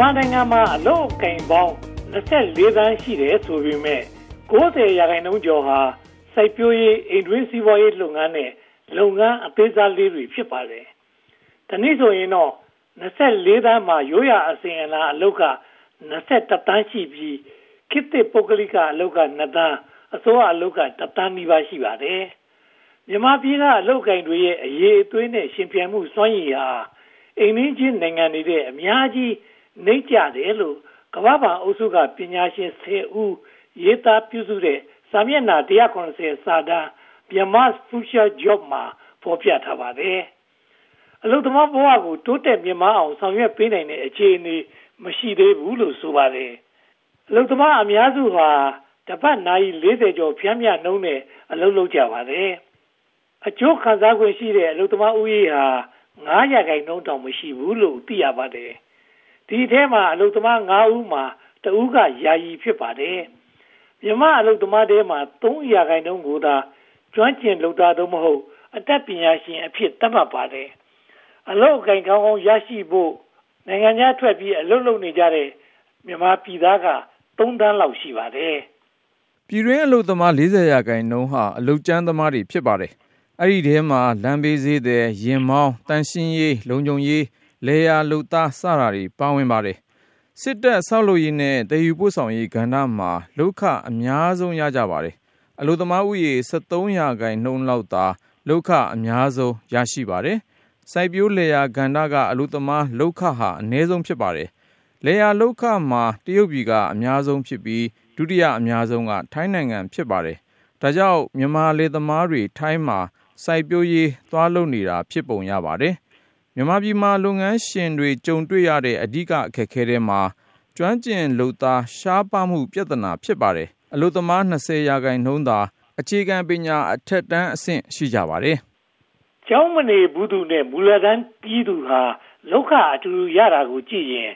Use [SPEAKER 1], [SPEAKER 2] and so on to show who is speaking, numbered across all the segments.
[SPEAKER 1] မြန်မာနိုင်ငံမှာအလုပ်အကင်ပေါင်း24သန်းရှိတယ်ဆိုပေမဲ့90ရာခိုင်နှုန်းကျော်ဟာစိုက်ပျိုးရေးအိမ်တွင်းစီးပွားရေးလုပ်ငန်းနဲ့လုပ်ငန်းအသေးစားလေးတွေဖြစ်ပါတယ်။ဒီနေ့ဆိုရင်တော့24သန်းမှာရိုးရာအစဉ်အလာအလုပ်က21တန်းရှိပြီးခေတ်သစ်ပုဂ္ဂလိကအလုပ်က2တန်းအစိုးရအလုပ်က1တန်းနီးပါးရှိပါတယ်။မြန်မာပြည်ကအလုပ်ကိုင်တွေရဲ့အရေးအသွေးနဲ့ရှင်ပြိုင်မှုစွမ်းရည်ဟာအိမ်င်းချင်းနိုင်ငံတွေတဲ့အများကြီး နှိမ့်ကြတယ်လို့ကမ္ဘာ့ဘဏ်အုပ်စုကပညာရှင်10ဦးရေးသားပြုစုတဲ့စာမျက်နှာ190စာတမ်း Myanmar's Future Job မှာဖော်ပြထားပါတယ်။အလုပ်သမားဘဝကိုတိုးတက်မြင့်မားအောင်ဆောင်ရွက်ပေးနိုင်တဲ့အခြေအနေမရှိသေးဘူးလို့ဆိုပါတယ်။အလုပ်သမားအများစုဟာတပတ်နာရီ40ကျော်ဖြန်းမြနှုံးနဲ့အလုပ်လုပ်ကြပါတယ်။အကျိုးခံစား권ရှိတဲ့အလုပ်သမားဦးရေဟာ9ရာခိုင်နှုန်းတောင်မရှိဘူးလို့သိရပါတယ်။ ဒီထဲမှာအလုပ်သမား9ဦးမှာတဦးကယာယီဖြစ်ပါတယ်။မြမအလုပ်သမားတွေမှာ3ရာခိုင်နှုန်းကိုသာကျွမ်းကျင်လုပ်သားတော့မဟုတ်အတတ်ပညာရှင်အဖြစ်သတ်မှတ်ပါတယ်။အလုပ်အကင်ကောင်းကောင်းရရှိဖို့နိုင်ငံခြားထွက်ပြီးအလုပ်လုပ်နေကြတဲ့မြန်မာပြည်သားက3တန်းလောက်ရှိပါတယ်။
[SPEAKER 2] ပြည်တွင်းအလုပ်သမား40ရာခိုင်နှုန်းဟာအလုပ်ကျန်းသမားတွေဖြစ်ပါတယ်။အဲ့ဒီထဲမှာလမ်းဘေးဈေးသည်ရင်မောင်းတန်ရှင်းရေးလုံခြုံရေး လေယာလုပ်သား စတာတွေ ပါဝင်ပါတယ်။စစ်တပ် ဆောက်လုပ်ရေးနဲ့တည်ယူပို့ဆောင်ရေးကဏ္ဍမှာလောက်ခ အများဆုံး ရကြပါတယ်။အလုပ်သမားဥယေ73ရာခိုင်နှုန်းလောက်သာလောက်ခ အများဆုံး ရရှိပါတယ်။စိုက်ပျိုးလေယာကဏ္ဍက အလုပ်သမားလောက်ခဟာ အနည်းဆုံး ဖြစ်ပါတယ်။လေယာလောက်ခမှာ တရုတ်ပြည်က အများဆုံးဖြစ်ပြီး ဒုတိယအများဆုံးက ထိုင်းနိုင်ငံ ဖြစ်ပါတယ်။ဒါကြောင့် မြန်မာလေသမားတွေ ထိုင်းမှာ စိုက်ပျိုးရေး သွားလုပ်နေတာ ဖြစ်ပုံရပါတယ်။ မြန်မာပြည်မှာ လုပ်ငန်းရှင်တွေ ကြုံတွေ့ရတဲ့ အဓိက အခက်အခဲတွေမှာ ကျွမ်းကျင်လုပ်သား ရှားပါမှု ပြဿနာ ဖြစ်ပါတယ်။အလုပ်သမား20ရာခိုင်နှုန်းသာ အခြေခံပညာ အထက်တန်းအဆင့် ရှိကြပါတယ်။
[SPEAKER 1] ကျောင်းမနေဘူးသူနဲ့ မူလတန်းပြီးသူဟာလောက်ခအတူတူရတာကိုကြည့်ရင်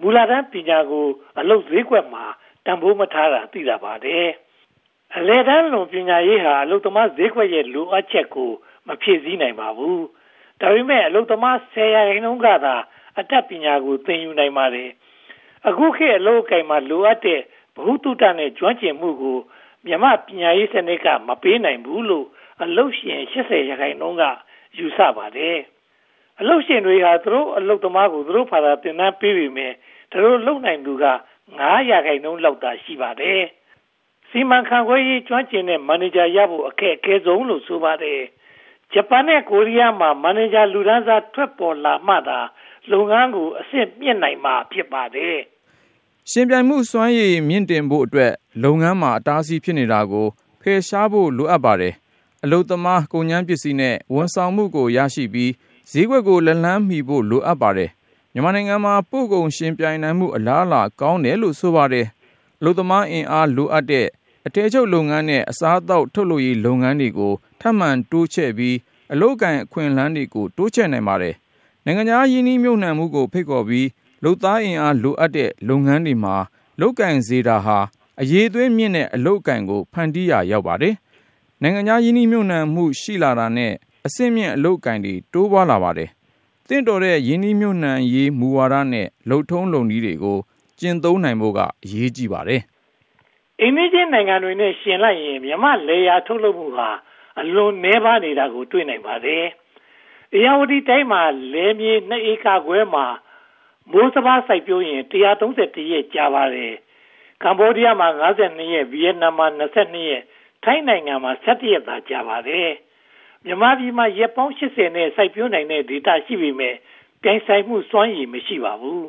[SPEAKER 1] မူလတန်းပညာကို အလုပ်ဈေးကွက်မှာ တန်ဖိုးမထားတာ သိတာပါတယ်။အလယ်တန်းလွန် ပညာရေးဟာ အလုပ်သမားဈေးကွက်ရဲ့ လိုအပ်ချက်ကို မဖြည့်ဆည်းနိုင်ပါဘူး။ ဒါပေမဲ့အလုပ်သမား10ရာခိုင်နှုန်းကသာအတတ်ပညာကိုသင်ယူနိုင်ပါတယ်။အခုခေတ်အလုပ်အကိုင်မှာလိုအပ်တဲ့ဘ ഹു တုတနဲ့ကျွမ်းကျင်မှုကိုမြမပညာရေးစနစ်ကမပေးနိုင်ဘူးလို့အလုတ်ရှင်80ရာခိုင်နှုန်းကယူဆပါတယ်။အလုတ်ရှင်တွေဟာသူတို့အလုတ်သမားကိုသူတို့ဘာသာသင်တန်းပေးပြီးမြဲသူတို့လုံနိုင်သူက9ရာခိုင်နှုန်းလောက်သာရှိပါတယ်။စီမံခန့်ခွဲရေးကျွမ်းကျင်တဲ့မန်နေဂျာရဖို့အခက်အခဲဆုံးလို့ဆိုပါတယ်။ ဂျပန်နဲ့ကိုရီးယားမှာ မန်နေဂျာလူဒန်းစား ထွက်ပေါ်လာမှသာ လုပ်ငန်းကို အဆင့်မြင့်နိုင်မှာ ဖြစ်ပါတယ်။
[SPEAKER 2] ရှင်ပြိုင်မှုစွမ်းရည် မြင့်တင်ဖို့အတွက် လုပ်ငန်းမှာ အတားအဆီး ဖြစ်နေတာကို ဖယ်ရှားဖို့ လိုအပ်ပါတယ်။အလုပ်သမား ကုန်ကျန်းပစ္စည်းနဲ့ ဝန်ဆောင်မှုကို ရရှိပြီး ဈေးကွက်ကို လက်လှမ်းမီဖို့ လိုအပ်ပါတယ်။မြန်မာနိုင်ငံမှာ ပို့ကုန်ရှင်ပြိုင်နိုင်မှု အလားအလာ ကောင်းတယ်လို့ ဆိုပါတယ်။အလုပ်သမားအင်အား လိုအပ်တဲ့ အထည်ချုပ်လုပ်ငန်းနဲ့ အစားအသောက် ထုတ်လုပ်ရေး လုပ်ငန်းတွေကို ထပ်မံတိုးချဲ့ပြီး အလုပ်ကိုင် အခွင့်အလမ်းတွေကို တိုးချဲ့နိုင်ပါတယ်။နိုင်ငံခြားယင်းနှိမ့်မြုပ်နှံမှုကို ဖိတ်ခေါ်ပြီး လုပ်သားအင်အား လိုအပ်တဲ့ လုပ်ငန်းတွေမှာ လုပ်ကင်စေတာဟာ အရေးသွေးမြင့်တဲ့ အလုပ်ကင်ကို ဖန်တီးရာ ရောက်ပါတယ်။နိုင်ငံခြားယင်းနှိမ့်မြုပ်နှံမှု ရှိလာတာနဲ့ အဆင့်မြင့် အလုပ်ကင်တွေ တိုးပွားလာပါတယ်။တင့်တော်တဲ့ယင်းနှိမ့်မြုပ်နှံရေး မူဝါဒနဲ့ လုံထုံးလုံနည်းတွေကို ကျင့်သုံးနိုင်ဖို့က အရေးကြီးပါတယ်။
[SPEAKER 1] အိန္ဒိယနိုင်ငံတွေနဲ့ရှင်လိုက်ရင် မြမလေယာထုတ်လုပ်မှုဟာ အလွန်နှဲပါနေတာကို တွေ့နိုင်ပါတယ်။အရာဝတီတိုင်းမှာလဲမြေ2ဧကခွဲမှာမိုးစဘာစိုက်ပျိုးရင်131ရက်ကြာပါတယ်ကမ္ဘောဒီးယားမှာ52ရက်ဗီယက်နမ်မှာ22ရက်ထိုင်းနိုင်ငံမှာ17ရက်သာကြာပါတယ်မြန်မာပြည်မှာရက်ပေါင်း80နဲ့စိုက်ပျိုးနိုင်တဲ့ဒေတာရှိပေမဲ့ပြိုင်ဆိုင်မှုစွမ်းရည်မရှိပါဘူး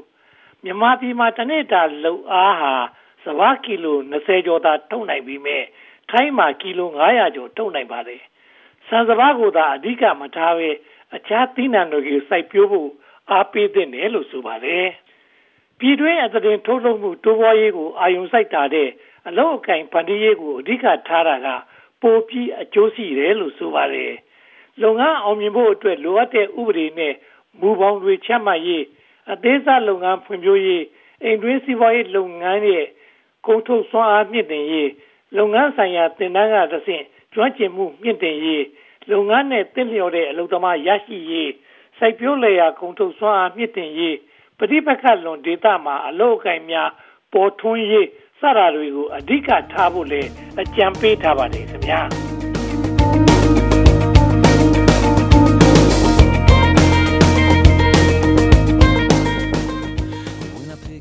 [SPEAKER 1] မြန်မာပြည်မှာတစ်နေ့တာလုံအားဟာစဘာကီလို20ကျော်သာထုတ်နိုင်ပြီးမြဲ ထိုင်းမှာကီလို900ကျော်ထုတ်နိုင်ပါတယ်ဆန်စဘာကိုသာအဓိကမထားဘဲအခြားသီးနှံတွေကိုစိုက်ပျိုးဖို့အားပေးသင့်တယ်လို့ဆိုပါတယ်။ပြည်တွင်းအသတင်းထုတ်လုပ်မှုတိုးပွားရေးကိုအာရုံစိုက်တာတဲ့အလောက်အကင်ဖန်တီးရေးကိုအဓိကထားတာကပိုပြီးအကျိုးရှိတယ်လို့ဆိုပါတယ်။လုပ်ငန်းအောင်မြင်ဖို့အတွက်လိုအပ်တဲ့ဥပဒေနဲ့မူပေါင်းတွေချမှတ်ရေးအသေးစားလုပ်ငန်းဖွံ့ဖြိုးရေးအိမ်တွင်းစီးပွားရေးလုပ်ငန်းရဲ့ကုန်ထုတ်စွမ်းအားမြင့်တင်ရေး လုပ်ငန်းဆိုင်ရာသင်တန်းကသဖြင့်ကျွမ်းကျင်မှုမြင့်တင်ရေးလုပ်ငန်းနဲ့တင့်လျော်တဲ့အလုပ်သမားရရှိရေးစိုက်ပျိုးလယ်ယာကုန်ထုတ်စွမ်းအားမြင့်တင်ရေးပဋိပက္ခလွန်ဒေသမှာအလို့အကင်များပေါ်ထွန်းရေးစတာတွေကိုအဓိကထားဖို့လည်းအကြံပေးထားပါတယ်ခင်ဗျာ။